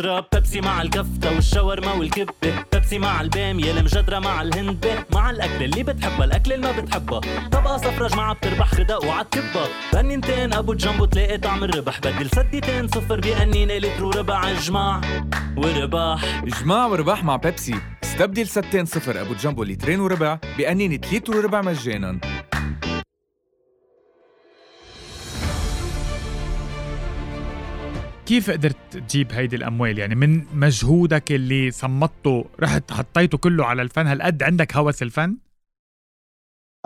اشرب بيبسي مع الكفتة والشاورما والكبة. بيبسي مع البامية المجدرة مع الهندبة. مع الأكل اللي بتحبها الأكل اللي ما بتحبها. طبقة صفرة جماعة بتربح خدق وعتكبها بنينتين أبو جنبو تلاقي طعم الربح. بدل سديتين صفر بأنينة لتر وربع اجمع ورباح إجماع ورباح مع بيبسي. استبدل ستين صفر أبو جنبو لترين وربع بأنينة لتر وربع مجانا. كيف قدرت تجيب هيدي الأموال؟ يعني من مجهودك اللي صمته رحت حطيته كله على الفن هالقد عندك هوس الفن؟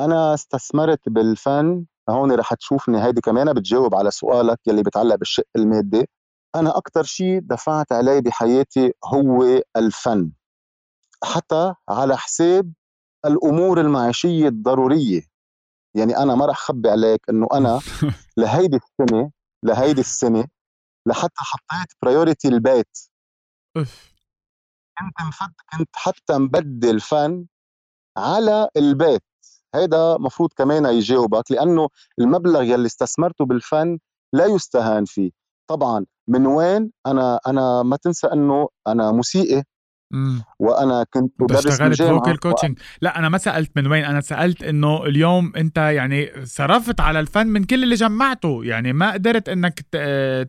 أنا استثمرت بالفن هون رح تشوفني هيدي كمان بتجاوب على سؤالك يلي بتعلق بالشق المادي. أنا أكثر شيء دفعت عليه بحياتي هو الفن حتى على حساب الأمور المعيشية الضرورية. يعني أنا ما رح اخبي عليك إنه أنا لهيدي السنة لهيدي السنة لحتى حطيت برايورتي البيت اف كنت مفد كنت حتى مبدل فن على البيت. هيدا مفروض كمان يجاوبك لأنه المبلغ يلي استثمرته بالفن لا يستهان فيه. طبعا من وين؟ أنا أنا ما تنسى إنه أنا موسيقي. وأنا كنت بدرس اشتغلت فوكال كوتشنج لا أنا ما سألت من وين أنا سألت إنه اليوم أنت يعني صرفت على الفن من كل اللي جمعته. يعني ما قدرت إنك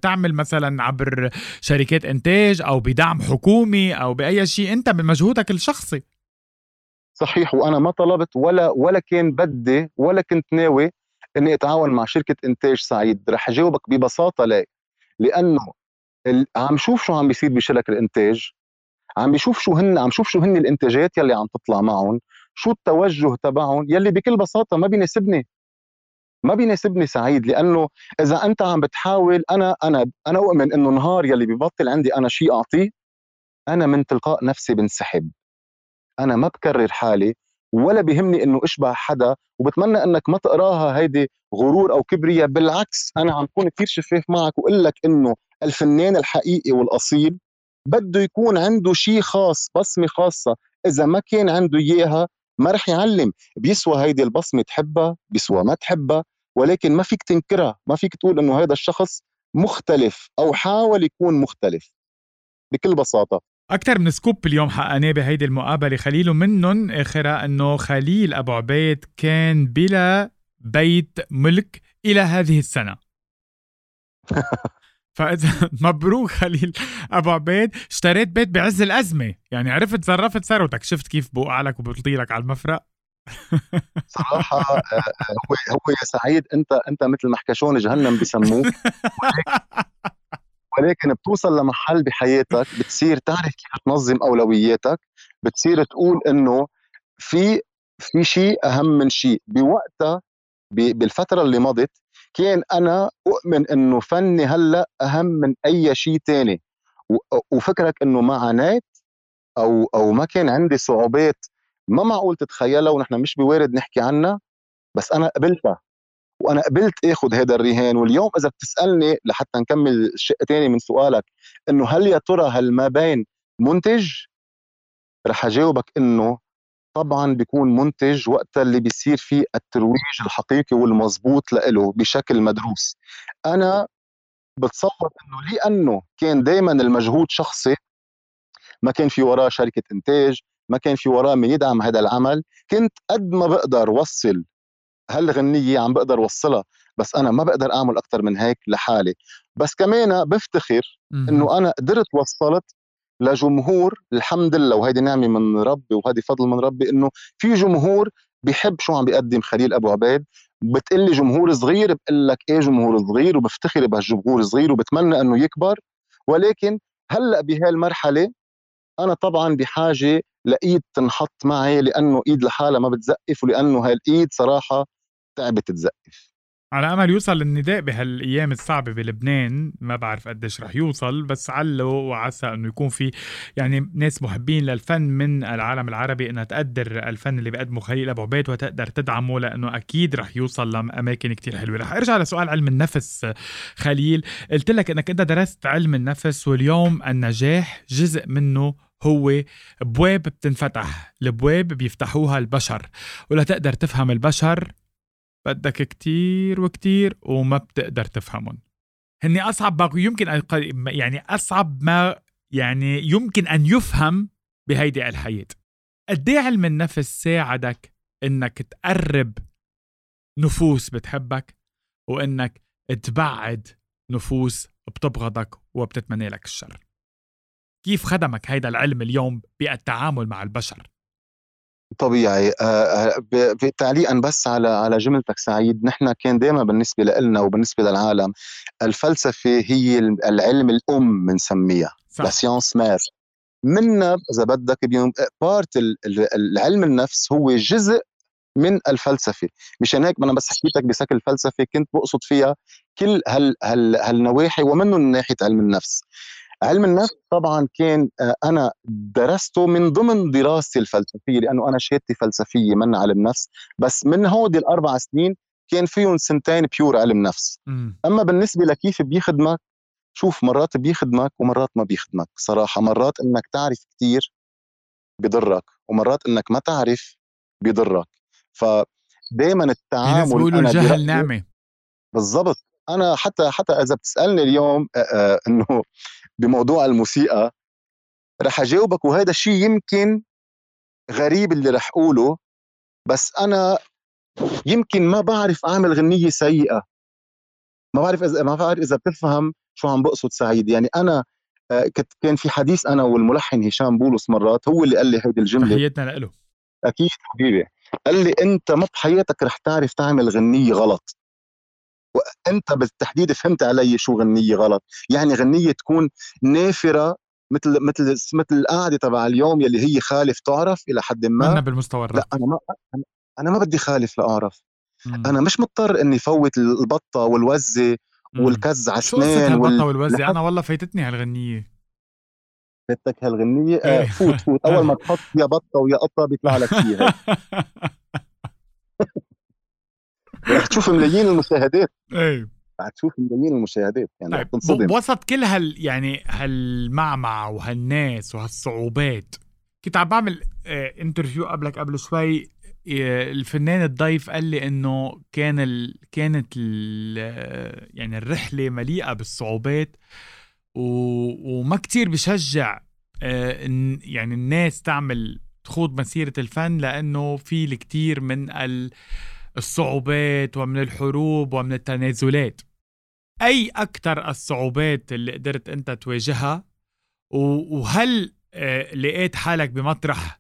تعمل مثلا عبر شركات إنتاج أو بدعم حكومي أو بأي شيء. أنت من مجهودك الشخصي. صحيح وأنا ما طلبت ولا ولا كان بدي ولا كنت ناوي إني أتعاون مع شركة إنتاج سعيد. رح أجاوبك ببساطة ليه. لأنه عم شوف شو عم بيصير بشركة الإنتاج. عم بيشوف شو هن عم شوف شو هن الإنتاجات يلي عم تطلع معهم شو التوجه تبعهم يلي بكل بساطة ما بيناسبني. ما بيناسبني سعيد لأنه إذا أنت عم بتحاول أنا أنا أنا أؤمن إنه نهار يلي ببطل عندي أنا شيء أعطيه أنا من تلقاء نفسي بنسحب. أنا ما بكرر حالي ولا بيهمني إنه أشبه حدا وبتمنى إنك ما تقراها هيدي غرور أو كبرياء. بالعكس أنا عم كون كثير شفاف معك وأقول لك إنه الفنان الحقيقي والأصيل بده يكون عنده شيء خاص بصمة خاصة. إذا ما كان عنده إياها ما رح يعلم. بيسوى هيدي البصمة تحبها بيسوى ما تحبها ولكن ما فيك تنكرها. ما فيك تقول إنه هذا الشخص مختلف أو حاول يكون مختلف. بكل بساطة. أكثر من سكوب اليوم حققناه بهيدي المقابلة. خليل ومنهم آخرها أنه خليل أبو عبيد كان بلا بيت ملك إلى هذه السنة. فإذا مبروك خليل أبو عبيد. اشتريت بيت بعز الأزمة. يعني عرفت تصرفت ثروتك. شفت كيف بوقع لك وبطيلك على المفرق. صراحة آه، آه، هو هو يا سعيد أنت أنت مثل محكشون جهنم بسموه. ولكن, بتوصل لمحل بحياتك بتصير تعرف كيف تنظم أولوياتك بتصير تقول إنه في في شيء أهم من شيء. بوقتها بالفترة اللي مضت كان أنا أؤمن إنه فني هلأ أهم من أي شيء تاني. وفكرك إنه ما عانيت أو أو ما كان عندي صعوبات ما معقول تتخيلها ونحن مش بوارد نحكي عنها بس أنا قبلتها. وأنا قبلت اخذ هذا الرهان. واليوم إذا بتسألني لحتى نكمل شق تاني من سؤالك إنه هل يا ترى هل ما بين منتج؟ رح أجاوبك إنه طبعا بيكون منتج وقت اللي بيصير فيه الترويج الحقيقي والمضبوط له بشكل مدروس. أنا بتصور إنه لأنه كان دائما المجهود شخصي ما كان في وراه شركة إنتاج ما كان في وراه من يدعم هذا العمل كنت قد ما بقدر وصل هالغنية عم بقدر وصلها بس أنا ما بقدر أعمل أكثر من هيك لحالي. بس كمان بفتخر إنه أنا قدرت وصلت لجمهور الحمد لله وهيدي نعمة من ربي وهذه فضل من ربي إنه في جمهور بيحب شو عم بيقدم خليل أبو عبيد. بتقلي جمهور صغير بقول لك إيه جمهور صغير وبفتخر بهالجمهور الصغير وبتمنى إنه يكبر. ولكن هلأ بهالمرحلة أنا طبعا بحاجة لإيد تنحط معي لأنه إيد لحالها ما بتزقف ولأنه هالايد صراحة تعبت تزقف. على أمل يوصل النداء بهالأيام الصعبة بلبنان. ما بعرف قديش رح يوصل بس علو وعسى إنه يكون في يعني ناس محبين للفن من العالم العربي إنها تقدر الفن اللي بيقدمه خليل أبو عبيد وتقدر تدعمه لأنه أكيد رح يوصل لأماكن كتير حلوة. رح أرجع لسؤال علم النفس خليل. قلت لك إنك أنت درست علم النفس واليوم النجاح جزء منه هو ابواب بتنفتح الابواب بيفتحوها البشر. ولا تقدر تفهم البشر بدك كتير وكتير وما بتقدر تفهمهم. هني أصعب ما يمكن أن- يعني أصعب ما يعني يمكن أن يفهم بهيدي الحياة. قد علم النفس ساعدك إنك تقرب نفوس بتحبك وإنك تبعد نفوس بتبغضك وبتتمنى لك الشر. كيف خدمك هيدا العلم اليوم بالتعامل مع البشر؟ طبيعي. تعليقا بس على على جملتك سعيد نحن كان دائما بالنسبة لنا وبالنسبة للعالم الفلسفة هي العلم الأم بنسميها لا سيانس مير منا إذا بدك part العلم النفس هو جزء من الفلسفة. مشان هيك أنا بس حكيتك بشكل فلسفي كنت بقصد فيها كل هال هال هالنواحي ومنهم ناحية علم النفس. علم النفس طبعا كان آه، أنا درسته من ضمن دراستي الفلسفية لأنه أنا شهادتي فلسفية من علم نفس. بس من هودي الأربع سنين كان فيهم سنتين pure علم نفس. م. أما بالنسبة لكيف بيخدمك شوف مرات بيخدمك ومرات ما بيخدمك. صراحة مرات إنك تعرف كثير بضرك ومرات إنك ما تعرف بيضرك فدائما التعامل بيقولوا الجهل نعمه بالضبط. أنا حتى حتى إذا بتسألني اليوم إنه بموضوع الموسيقى رح أجاوبك وهذا الشيء يمكن غريب اللي رح أقوله بس أنا يمكن ما بعرف أعمل غنية سيئة. ما بعرف إذا ما بعرف إذا بتفهم شو عم بقصد سعيد. يعني أنا كنت كان في حديث أنا والملحن هشام بولس مرات هو اللي قال لي هيدي الجملة. تحياتنا له أكيد حبيبي. قال لي أنت ما بحياتك رح تعرف تعمل غنية غلط. وأنت بالتحديد فهمت علي شو غنية غلط. يعني غنية تكون نافرة مثل مثل مثل القعدة تبع اليوم يلي هي خالف تعرف إلى حد ما. أنا بالمستوى لا أنا ما أنا ما بدي خالف لأعرف. مم. أنا مش مضطر إني فوت البطة والوزة والكز على اسنان شو البطه والوزة؟ أنا والله فايتتني هالغنية. فاتك هالغنية. آه إيه. فوت فوت. أول ما تحط يا بطة ويا قطة بيطلع لك فيها. رح تشوف ملايين المشاهدات. إيه رح تشوف ملايين المشاهدات يعني طيب بوسط كل هال يعني هالمعمعة وهالناس وهالصعوبات كنت عم بعمل آه interview قبلك قبل شوي آه الفنان الضيف قال لي إنه كان ال... كانت ال... يعني الرحلة مليئة بالصعوبات و... وما كتير بشجع آه يعني الناس تعمل تخوض مسيرة الفن لأنه في الكثير من ال... الصعوبات ومن الحروب ومن التنازلات. أي أكثر الصعوبات اللي قدرت أنت تواجهها؟ وهل آه، لقيت حالك بمطرح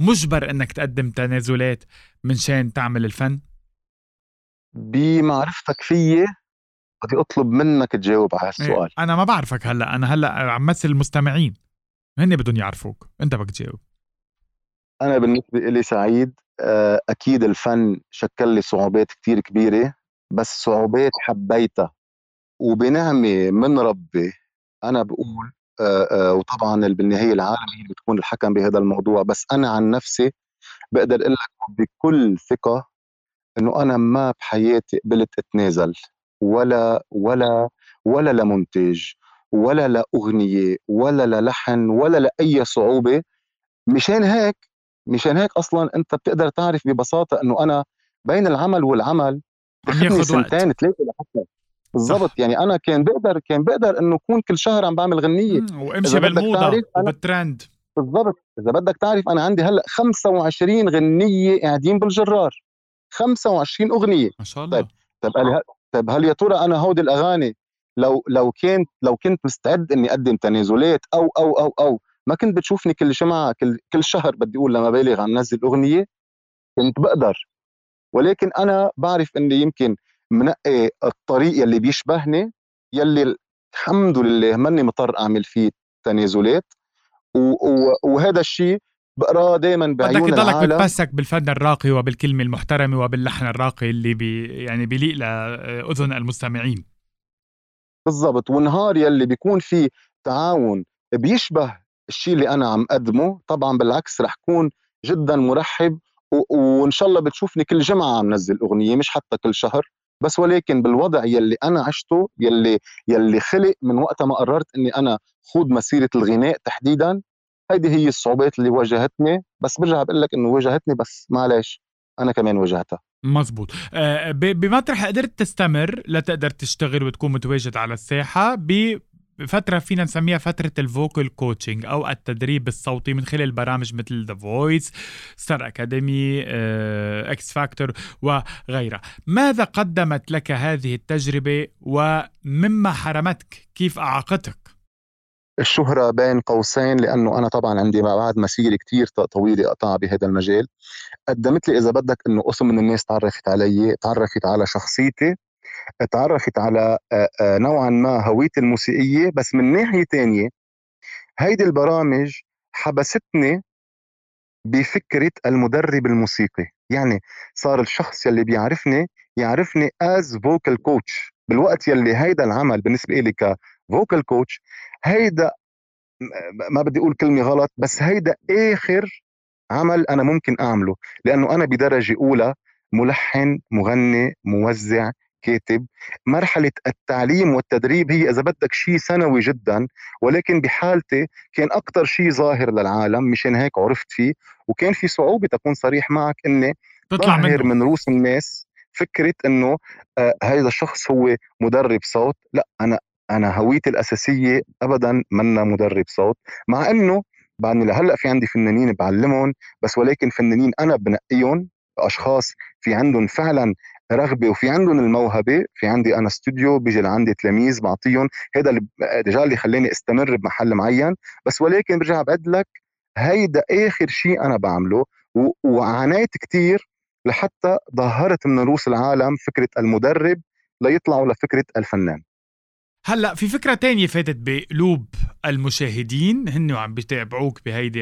مجبر أنك تقدم تنازلات من شان تعمل الفن؟ بمعرفتك فيي بدي أطلب منك تجاوب على إيه، هالسؤال. أنا ما بعرفك هلأ أنا هلأ عم مثل المستمعين. هن بدهم يعرفوك أنت بدك تجاوب. أنا بالنسبة لي سعيد آه، أكيد الفن شكل لي صعوبات كتير كبيرة بس صعوبات حبيتها وبنعمه من ربي. أنا بقول آه، آه، وطبعا بالنهاية العالم هي بتكون الحكم بهذا الموضوع بس أنا عن نفسي بقدر أقول لك بكل ثقة إنه أنا ما بحياتي قبلت أتنازل ولا ولا ولا لمنتج ولا لأغنية ولا للحن ولا لأي صعوبة. مشان هيك مشان هيك أصلا أنت بتقدر تعرف ببساطة إنه أنا بين العمل والعمل بخدني سنتين ثلاثة لحتى. بالضبط. يعني أنا كان بقدر كان بقدر إنه أكون كل شهر عم بعمل غنية. وامشي بالموضة وبالترند. بالضبط. إذا بدك تعرف أنا عندي هلأ 25 غنية قاعدين بالجرار. 25 أغنية. ما شاء الله. طيب طيب هل طيب هل يا ترى أنا هودي الأغاني لو لو كنت لو كنت مستعد إني أقدم تنازلات أو أو أو أو ما كنت بتشوفني كل جمعه كل كل شهر بدي أقول لما بالغ عم نزل أغنية كنت بقدر. ولكن أنا بعرف إني يمكن منقي الطريق يلي بيشبهني يلي الحمد لله ماني مضطر أعمل فيه تنازلات. وهذا الشيء بقراه دائما بعيون بدك يضلك بتمسك بالفن الراقي وبالكلمة المحترمة وباللحن الراقي اللي بي يعني بيليق لأذن المستمعين. بالضبط. والنهار يلي بيكون في تعاون بيشبه الشيء اللي أنا عم اقدمه طبعا بالعكس رح كون جدا مرحب وإن شاء الله بتشوفني كل جمعة عم نزل أغنية مش حتى كل شهر بس ولكن بالوضع يلي أنا عشته يلي يلي خلق من وقت ما قررت إني أنا خوض مسيرة الغناء تحديدا هيدي هي الصعوبات اللي واجهتني بس برجع بقول لك إنه واجهتني بس معلش أنا كمان واجهتها. مزبوط. آه بمطرح قدرت تستمر لتقدر تشتغل وتكون متواجد على الساحة فترة فينا نسميها فترة ال vocal coaching أو التدريب الصوتي من خلال برامج مثل ذا فويس ستار أكاديمي إكس فاكتور وغيرها. ماذا قدمت لك هذه التجربة ومما حرمتك؟ كيف أعاقتك؟ الشهرة بين قوسين لأنه أنا طبعا عندي بعد مسيرة كتير طويلة قطع بهذا المجال. قدمت لي إذا بدك أنه قسم من الناس تعرفت علي تعرفت على شخصيتي. تعرفت على نوعا ما هويتي الموسيقية بس من ناحية تانية هيدي البرامج حبستني بفكرة المدرب الموسيقي. يعني صار الشخص يلي بيعرفني يعرفني as vocal coach بالوقت يلي هيدا العمل بالنسبة لي ك vocal coach هيدا ما بدي أقول كلمة غلط بس هيدا آخر عمل أنا ممكن أعمله. لأنه أنا بدرجة أولى ملحن مغني موزع. كاتب مرحلة التعليم والتدريب هي إذا بدك شيء ثانوي جدا ولكن بحالتي كان أكثر شيء ظاهر للعالم مشان هيك عرفت فيه وكان في صعوبة تكون صريح معك إني تطلع منه. من رؤوس الناس فكرة إنه آه هذا الشخص هو مدرب صوت لا أنا أنا هويتي الأساسية ابدا منا مدرب صوت مع إنه بعدني لهلا في عندي فنانين بعلمهم بس ولكن فنانين أنا بنقيهم أشخاص في عندهم فعلا رغبة وفي عندهم الموهبة في عندي أنا استوديو بيجي لعندي تلاميذ بعطيهم هذا الرجال اللي خلاني استمر بمحل معين بس ولكن برجع بعد لك هيدا آخر شيء أنا بعمله وعانيت كثير لحتى ظهرت من رؤوس العالم فكرة المدرب ليطلعوا لفكرة الفنان. هلا في فكرة تانية فاتت بقلوب المشاهدين. هن وعم بيتابعوك بهيدي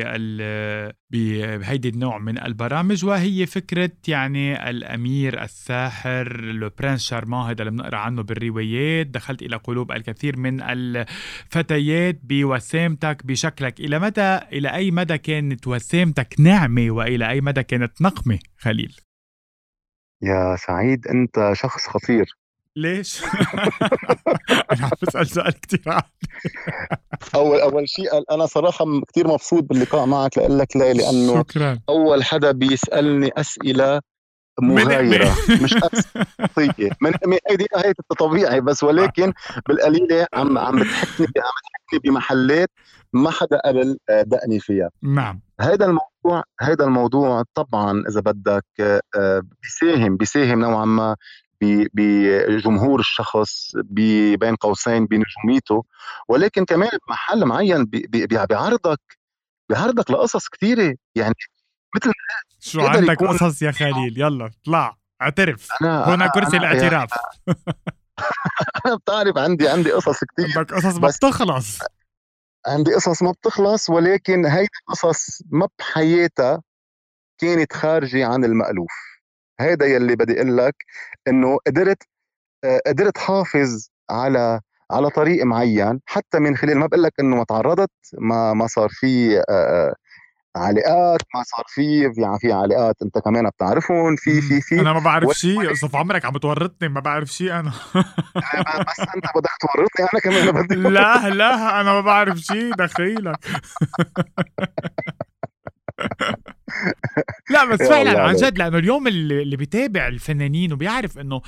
بهيدي النوع من البرامج وهي فكرة يعني الأمير الساحر لو برنس شارمان هذا اللي بنقرأ عنه بالروايات. دخلت إلى قلوب الكثير من الفتيات بوسامتك بشكلك. إلى مدى إلى أي مدى كانت وسامتك نعمه وإلى أي مدى كانت نقمة خليل؟ يا سعيد أنت شخص خطير. ليش؟ أنا عم بسأل سؤال كثير اول أول شيء أنا صراحة كثير مبسوط باللقاء معك لاقول لك ليه لأنه شكرا. أول حدا بيسألني أسئلة مغايرة مش أسئلة من هيدي هي طبيعي بس ولكن بالقليلة عم عم بتحكني عم بتحكني بمحلات ما حدا قبل دقني فيها. نعم. هذا الموضوع هذا الموضوع طبعا إذا بدك آه، بيساهم بيساهم نوعا ما بجمهور الشخص بين قوسين بنجوميته. ولكن كمان بمحل معين بيعرضك بيعرضك لقصص كثيره يعني مثل شو عندك قصص يا خليل؟ يلا اطلع اعترف. هنا كرسي الاعتراف. أنا بتعرف عندي عندي قصص كثير عندك قصص ما بتخلص. عندي قصص ما بتخلص ولكن هيدي القصص ما بحياتها كانت خارجة عن المألوف. هيدا يلي بدي أقول لك إنه قدرت آه، قدرت حافظ على على طريق معين حتى من خلال ما بقول لك إنه ما تعرضت ما ما صار في آه، آه، علاقات ما صار في يعني في علاقات أنت كمان بتعرفهم في في في أنا ما بعرف شيء صف عمرك عم تورطني ما بعرف شيء أنا. بس أنت بدك تورطني أنا كمان بدي لا لا أنا ما بعرف شيء دخيلك. لا بس فعلا عن جد لأنه اليوم اللي بيتابع الفنانين وبيعرف إنه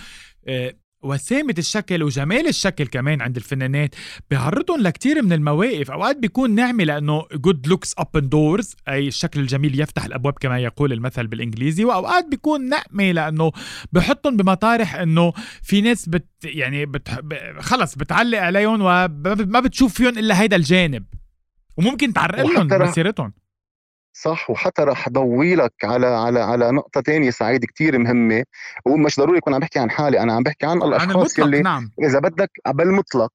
آه، وسامة الشكل وجمال الشكل كمان عند الفنانات بيعرضهم لكتير من المواقف. أوقات بيكون نعمة لأنه good looks open doors أي الشكل الجميل يفتح الأبواب كما يقول المثل بالإنجليزي. وأوقات بيكون نقمة لأنه بحطهم بمطارح إنه في ناس بت يعني بت خلص بتعلق عليهم وما بتشوف فيهم إلا هيدا الجانب. وممكن تعرقل لهم مسيرتهم. صح وحتى رح ضوي لك على على على نقطة تانية سعيد كتير مهمة ومش ضروري يكون عم بحكي عن حالي أنا عم بحكي عن الأشخاص عن اللي نعم. إذا بدك بالمطلق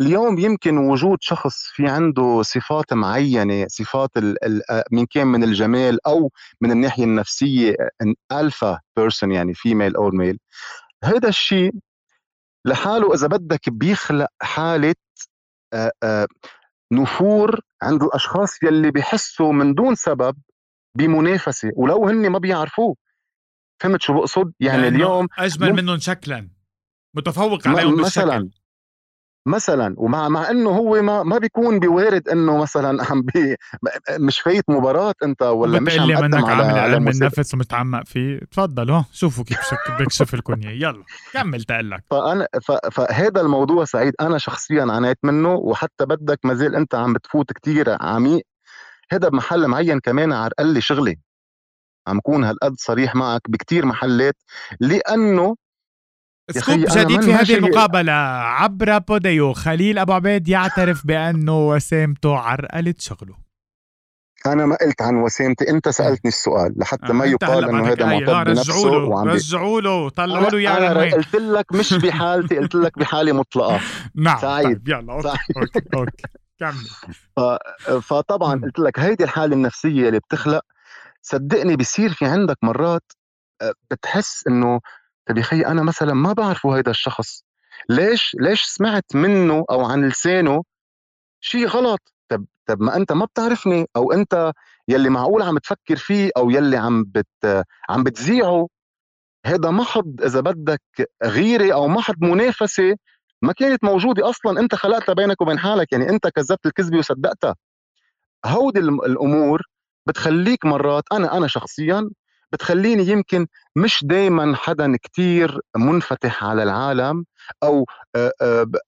اليوم يمكن وجود شخص في عنده صفات معينة صفات ال ال إن كان من الجمال أو من الناحية النفسية alpha person يعني female أو male هذا الشيء لحاله إذا بدك بيخلق حالة نفور عند الأشخاص يلي بيحسوا من دون سبب بمنافسة ولو هن ما بيعرفوه. فهمت شو بقصد؟ يعني اليوم أجمل. منهم شكلا. متفوق عليهم مثلا مثلا ومع مع إنه هو ما ما بيكون بوارد إنه مثلا عم بي مش فايت مباراة أنت ولا مش عم منك على عامل علم. النفس ومتعمق فيه. تفضلوا ها شوفوا كيف بكشف لكم اياه يلا كمل تقلك. فأنا. فهذا الموضوع سعيد. أنا شخصيا عانيت منه وحتى بدك ما زال أنت عم بتفوت كتير عميق. هذا بمحل معين كمان عرقل لي شغلي. عم كون هالقد صريح معك بكتير محلات لأنه scoop أنا جديد في هذه المقابلة عبر بوديو خليل أبو عبيد يعترف بأنه وسامته عرقلت شغله أنا ما قلت عن وسامتي أنت سألتني السؤال لحتى ما آه، أنت يقال بعدك هذا آية. معتد بنفسه رجعوا له وعم بي... رجعوا له طلعوا له اياه أنا قلت لك مش بحالتي قلت لك بحالي مطلقة نعم سعيد. طيب يلا okay سعيد. okay okay كمل فطبعا. قلت لك هيدي الحالة النفسية اللي بتخلق صدقني بيصير في عندك مرات آه، بتحس إنه طب يا أنا مثلا ما بعرفه هيدا الشخص. ليش ليش سمعت منه أو عن لسانه شيء غلط؟ طب طب ما أنت ما بتعرفني أو أنت يلي معقول عم تفكر فيه أو يلي عم بت عم بتذيعه. هذا محض إذا بدك غيرة أو محض منافسة ما كانت موجودة أصلا أنت خلقتها بينك وبين حالك. يعني أنت كذبت الكذبة وصدقتها. هودي الأمور بتخليك مرات أنا أنا شخصيا بتخليني يمكن مش دايما حدا كتير منفتح على العالم أو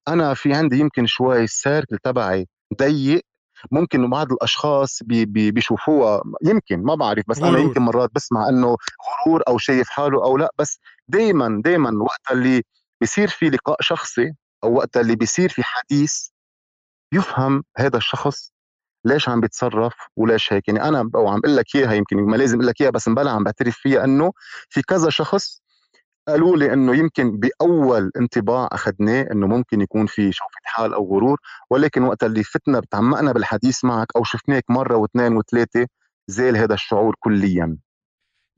أنا في عندي يمكن شوي السيركل تبعي ضيق ممكن بعض الأشخاص بي بي بيشوفوها يمكن ما بعرف بس أنا. يمكن مرات بسمع إنه غرور أو شايف حاله أو لأ بس دايما دايما وقت اللي بيصير في لقاء شخصي أو وقت اللي بيصير في حديث يفهم هذا الشخص ليش عم بيتصرف وليش هيك؟ يعني أنا أو عم أقول لك إياها يمكن ما لازم أقول لك إياها بس مبلا عم بعترف فيها إنه في كذا شخص قالوا لي إنه يمكن بأول انطباع أخذناه إنه ممكن يكون في شوفة حال أو غرور ولكن وقت اللي فتنا بتعمقنا بالحديث معك أو شفناك مرة واثنين وثلاثة زال هذا الشعور كليا.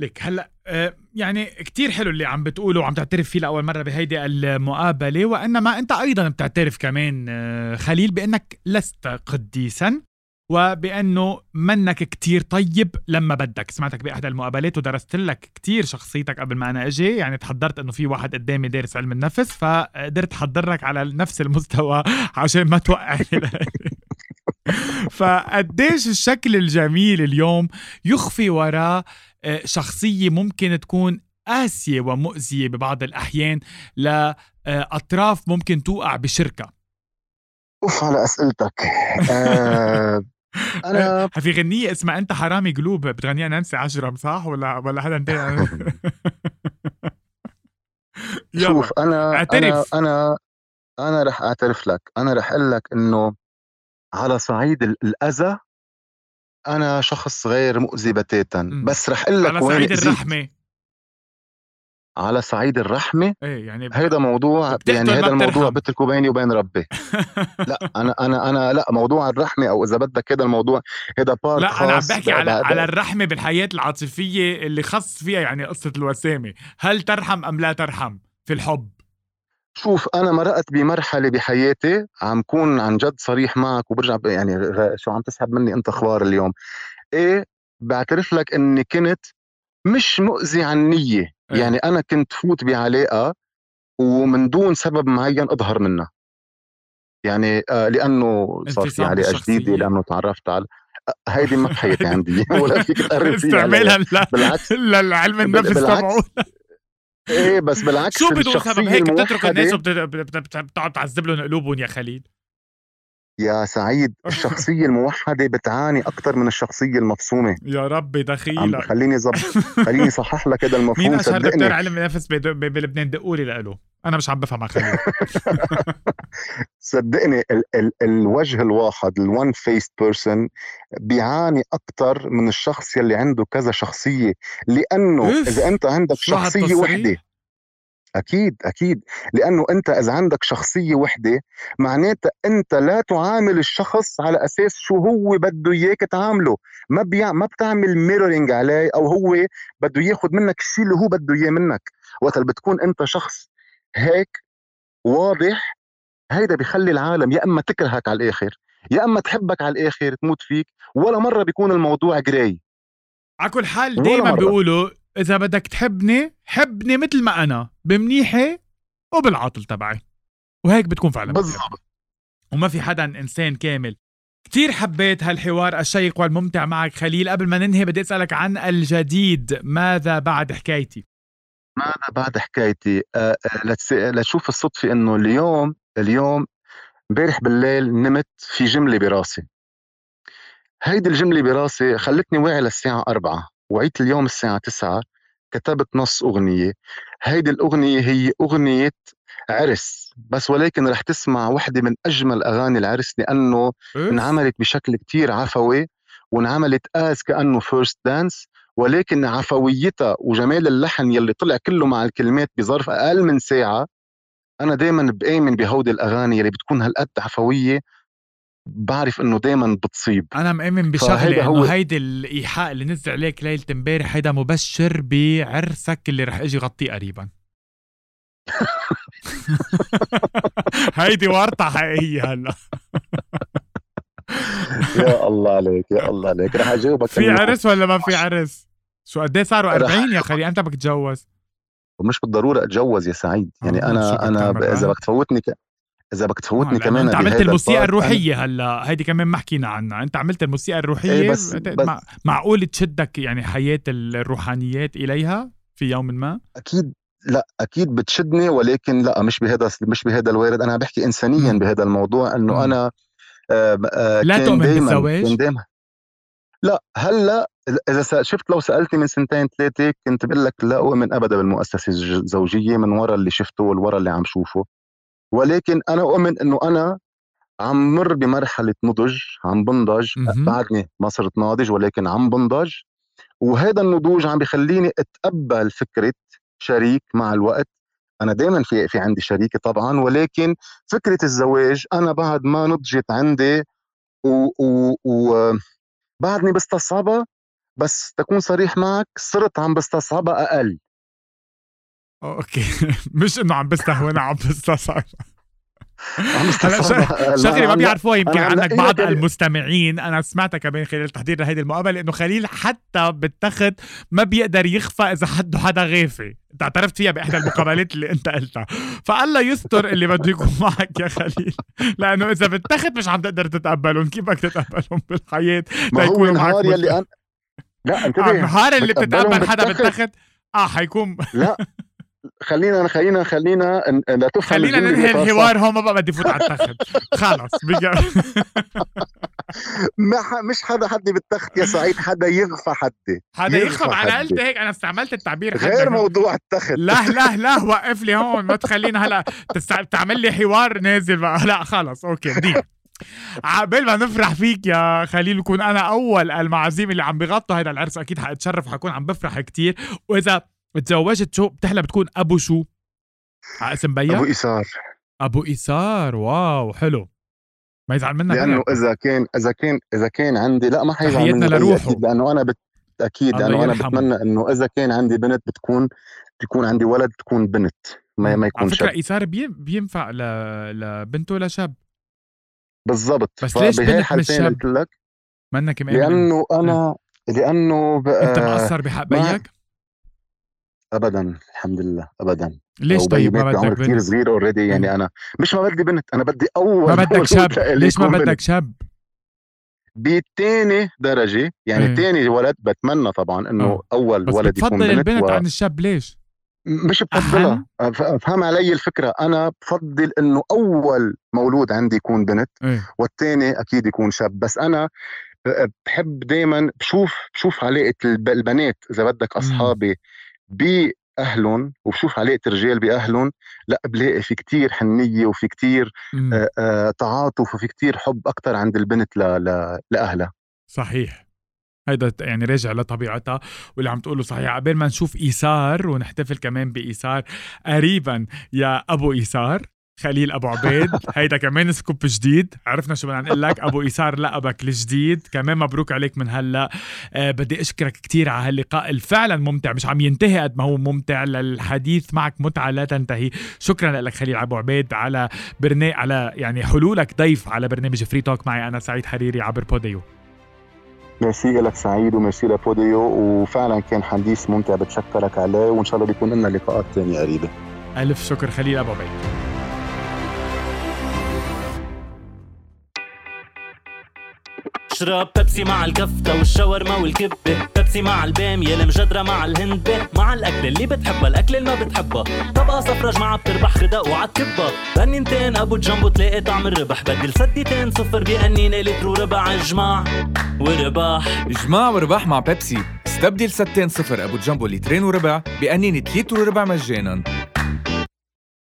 لك هلأ آه، يعني كتير حلو اللي عم بتقوله وعم تعترف فيه لأول مرة بهيدي المقابلة وإنما أنت أيضا بتعترف كمان آه، خليل بأنك لست قديسا. وبأنه منك كتير طيب لما بدك. سمعتك باحدى المقابلات ودرست لك كتير شخصيتك قبل ما أنا أجي. يعني تحضرت إنه في واحد قدامي دارس علم النفس فقدرت أحضرك على نفس المستوى عشان ما توقعني فقديش الشكل الجميل اليوم يخفي وراه آه، شخصية ممكن تكون قاسية ومؤذية ببعض الأحيان لأطراف ممكن توقع بشركة. أوف على أسئلتك. آه أنا في غنية اسمها أنت حرامي قلوب بتغنيها نانسي عجرم صح ولا ولا حدا تاني شوف أنا اعترف. أنا أنا أنا رح اعترف لك أنا رح أقول لك إنه على صعيد ال- الأذى أنا شخص غير مؤذي بتاتا. بس رح أقول لك على صعيد أذيت. على صعيد الرحمة. إيه يعني هيدا موضوع يعني هذا الموضوع. بتركه بيني وبين ربي. لا أنا أنا أنا لا موضوع الرحمة أو إذا بدك هذا الموضوع هذا بارت لا أنا عم بحكي على بعد- على الرحمة بالحياة العاطفية اللي خص فيها يعني قصة الوسامة. هل ترحم أم لا ترحم في الحب؟ شوف أنا مرقت بمرحلة بحياتي عم كون عن جد صريح معك وبرجع يعني شو عم تسحب مني أنت أخبار اليوم. إيه بعترف لك إني كنت مش مؤذي عن نيه إيه. يعني أنا كنت فوت بعلاقة ومن دون سبب معين أظهر منها. يعني آه لأنه صار في علاقة. جديدة لأنه تعرفت على آه، هيدي ما بحياتي عندي. ولا فيك تقرب فيها استعمالها بالعكس. للعلم النفس تبعه. إيه بس بالعكس شو بدون سبب؟ هيك بتترك الناس وبتقعد تعذب لهم قلوبهم يا خليل. يا سعيد الشخصية الموحدة بتعاني أكثر من الشخصية المفصومة. يا ربي دخيلك. خليني زب... خليني صحح لك هذا مين المفهوم اشهر دكتور صدقني علم نفس بد- ب- بلبنان؟ دقوا لي لإله. أنا مش عم بفهم خليل. صدقني ال... ال... الوجه الواحد ال one face person بيعاني أكثر من الشخص يلي عنده كذا شخصية. لأنه إذا أنت عندك شخصية؟ وحدة أكيد أكيد. لأنه أنت إذا عندك شخصية وحدة معناتها أنت لا تعامل الشخص على أساس شو هو بده إياك تعامله. ما بيع ما بتعمل ميرورينج عليه أو هو بده ياخد منك الشيء اللي هو بده إياه منك. وقت بتكون أنت شخص هيك واضح هيدا بيخلي العالم يا إما تكرهك على الآخر يا إما تحبك على الآخر تموت فيك ولا مرة بيكون الموضوع جراي على كل حال مرة. بيقولوا إذا بدك تحبني حبني مثل ما أنا بمنيحة وبالعاطل تبعي. وهيك بتكون فعلا بالضبط. وما في حدا إنسان كامل. كتير حبيت هالحوار الشيق والممتع معك خليل. قبل ما ننهي بدي أسألك عن الجديد. ماذا بعد حكايتي؟ ماذا بعد حكايتي؟ أه أه لتشوف الصدفة إنه اليوم اليوم امبارح بالليل نمت في جملة براسي. هيدي الجملة براسي خلتني واعي للساعة أربعة. وعيت اليوم الساعة تسعة كتبت نص أغنية. هيدي الأغنية هي أغنية عرس بس ولكن رح تسمع وحدة من أجمل أغاني العرس لأنه انعملت بشكل كتير عفوي وانعملت as كأنه first dance ولكن عفويتها وجمال اللحن يلي طلع كله مع الكلمات بظرف أقل من ساعة أنا دائما بآمن بهودي الأغاني يلي بتكون هالقد عفوية بعرف إنه دائما بتصيب. أنا مؤمن بشغلة إنه هيدي الإيحاء اللي نزل عليك ليلة امبارح هيدا مبشر بعرسك اللي رح إجي غطيه قريبا. هيدي ورطه حقيقية هلا. يا الله عليك يا الله عليك. رح أجاوبك في عرس ولا ما في عرس؟ شو قد إيه صاروا 40 يا خلي؟ أنت بدك تتجوز ومش بالضرورة أتجوز يا سعيد. يعني آه أنا أنا إذا بدك تفوتني ك... إذا بدك تفوتني آه كمان أنت عملت الموسيقى الروحية هلا. هيدي كمان ما حكينا عنها. أنت عملت الموسيقى الروحية؟ إيه بس, بس معقول تشدك يعني حياة الروحانيات إليها في يوم ما؟ أكيد لا أكيد بتشدني ولكن لا مش بهذا مش بهذا الوارد. أنا بحكي انسانيا بهذا الموضوع إنه أنا آه آه لا تؤمن بالزواج؟ لا هلأ اذا شفت لو سألتني من سنتين ثلاثة كنت بقول لك لا أؤمن ابدا بالمؤسسة الزوجية من وراء اللي شفته والورا اللي عم شوفه. ولكن أنا أؤمن إنه أنا عم مر بمرحلة نضج عم بنضج بعدني ما صرت ناضج ولكن عم بنضج. وهذا النضوج عم بخليني أتقبل فكرة شريك مع الوقت. أنا دائما في في عندي شريكة طبعا ولكن فكرة الزواج أنا بعد ما نضجت عندي و, و, و بعدني بستصعبها بس تكون صريح معك صرت عم بستصعبها أقل. أوكي. مش إنه عم بستهون عم بستصعب. شغلة ما بيعرفوها يمكن عنك بعض المستمعين أنا سمعتها كمان خلال تحضير لهيدي المقابلة إنه خليل حتى بالتخت ما بيقدر يخفى إذا حده حدا غافي أنت اعترفت فيها بإحدى المقابلات اللي أنت قلتها. فالله يستر اللي بده يكون معك يا خليل. لأنه إذا بالتخت مش عم تقدر تتقبلهم كيف بدك تتقبلهم بالحياة تيكونوا معك يلي أن... لا انتبه النهار اللي بتتقبل حدا بالتخت؟ آه حيكون لا. خلينا خلينا خلينا لا تفهم خلينا ننهي الحوار هون ما بقى بدي فوت على التخت. خلص مش حدا حدي بالتخت يا سعيد حدا يغفى حدي. حدا يغفى. على قلت هيك أنا استعملت التعبير غير موضوع التخت. لا لا لا وقف لي هون ما تخلينا هلا تعمل لي حوار نازل بقى. لا خلص okay دي. عقبال ما نفرح فيك يا خليل يكون أنا أول المعازيم اللي عم بغطوا هذا العرس أكيد حأتشرف حكون عم بفرح كتير. وإذا تزوجت شو؟ بتحلى بتكون أبو شو؟ على اسم بيا؟ أبو ايثار أبو ايثار wow حلو. ما يزعل منك لأنه إذا كان إذا كان إذا كان عندي لا ما حيزعل مني. لروحه. لأنه أنا بت... أكيد لأنه أنا بتمنى إنه إذا كان عندي بنت بتكون بيكون عندي ولد تكون بنت. ما ما يكون على فكرة ايثار بينفع ل... لبنت ولا شاب؟ بالضبط. بس ليش بنت مش شاب؟ قلت لك. منك لأنه أنا لأنه بقى أنت مقصر بحق بيك؟ ابدا الحمد لله ابدا. ليش طيب؟ ما بدك بنت؟ كثير صغير already يعني أنا مش ما بدي بنت أنا بدي أول ما بدك شاب. ليش ما بدك شاب؟ بتاني درجة يعني إيه. تاني ولد بتمنى طبعا إنه أوه. أول بس ولد يكون بنت البنت و... عن الشاب ليش؟ مش بفضلها. أفهم علي الفكرة. أنا بفضل إنه أول مولود عندي يكون بنت إيه. والثاني أكيد يكون شاب. بس أنا بحب دايما بشوف بشوف علاقة البنات إذا بدك أصحابي بأهلهم وبشوف علاقه الرجال بأهلهم لا بلاقي في كتير حنية وفي كتير آه آه تعاطف وفي كتير حب أكثر عند البنت لأهلها. صحيح. هيدا يعني راجع لطبيعتها واللي عم تقوله صحيح. قبل ما نشوف ايثار ونحتفل كمان بايثار قريبا يا أبو ايثار خليل أبو عبيد. هيدا كمان scoop جديد. عرفنا شو بدنا نقول لك. أبو إيثار لقبك الجديد كمان مبروك عليك من هلأ. أه بدي أشكرك كثير على هاللقاء الفعلا ممتع. مش عم ينتهي قد ما هو ممتع. للحديث معك متعة لا تنتهي. شكرا لك خليل أبو عبيد على برنامج على يعني حلولك ضيف على برنامج Free Talk معي. أنا سعيد حريري عبر بوديو. ميرسي لك سعيد وميرسي لبوديو. وفعلا كان حديث ممتع بتشكرك عليه. وإن شاء الله بيكون لنا لقاءات ثانية قريبة. ألف شكر خليل أبو عبيد. اشرب بيبسي مع الكفتة والشاورما والكبة. بيبسي مع البامية المجدرة مع الهندبة مع الأكل اللي بتحبها الأكل اللي ما بتحبها. طبقة صفرة جمعة بتربح غداء وعالكبة بنينتين أبو جنبو تلاقي طعم الربح. بدل سديتين صفر بأنينة لتر وربع جماع ورباح إجماع ورباح مع بيبسي. استبدل ستين صفر أبو جامبو لترين وربع بقنينة لتر وربع مجانا.